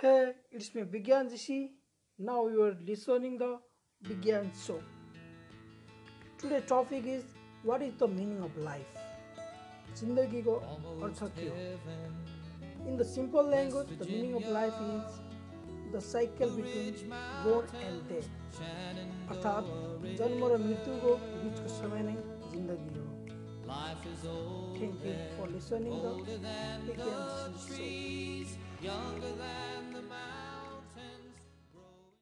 Hey, it's me Vigyan Zishi. Now you are listening the Vigyan Show. Today topic is what is the meaning of life? Jindagi अर्थ के हो In the simple language, the meaning of life is the cycle between birth and death. अर्थात् जन्म र मृत्युको बिचको समय नै jindagi हो Thank you for listening the Vigyan Show.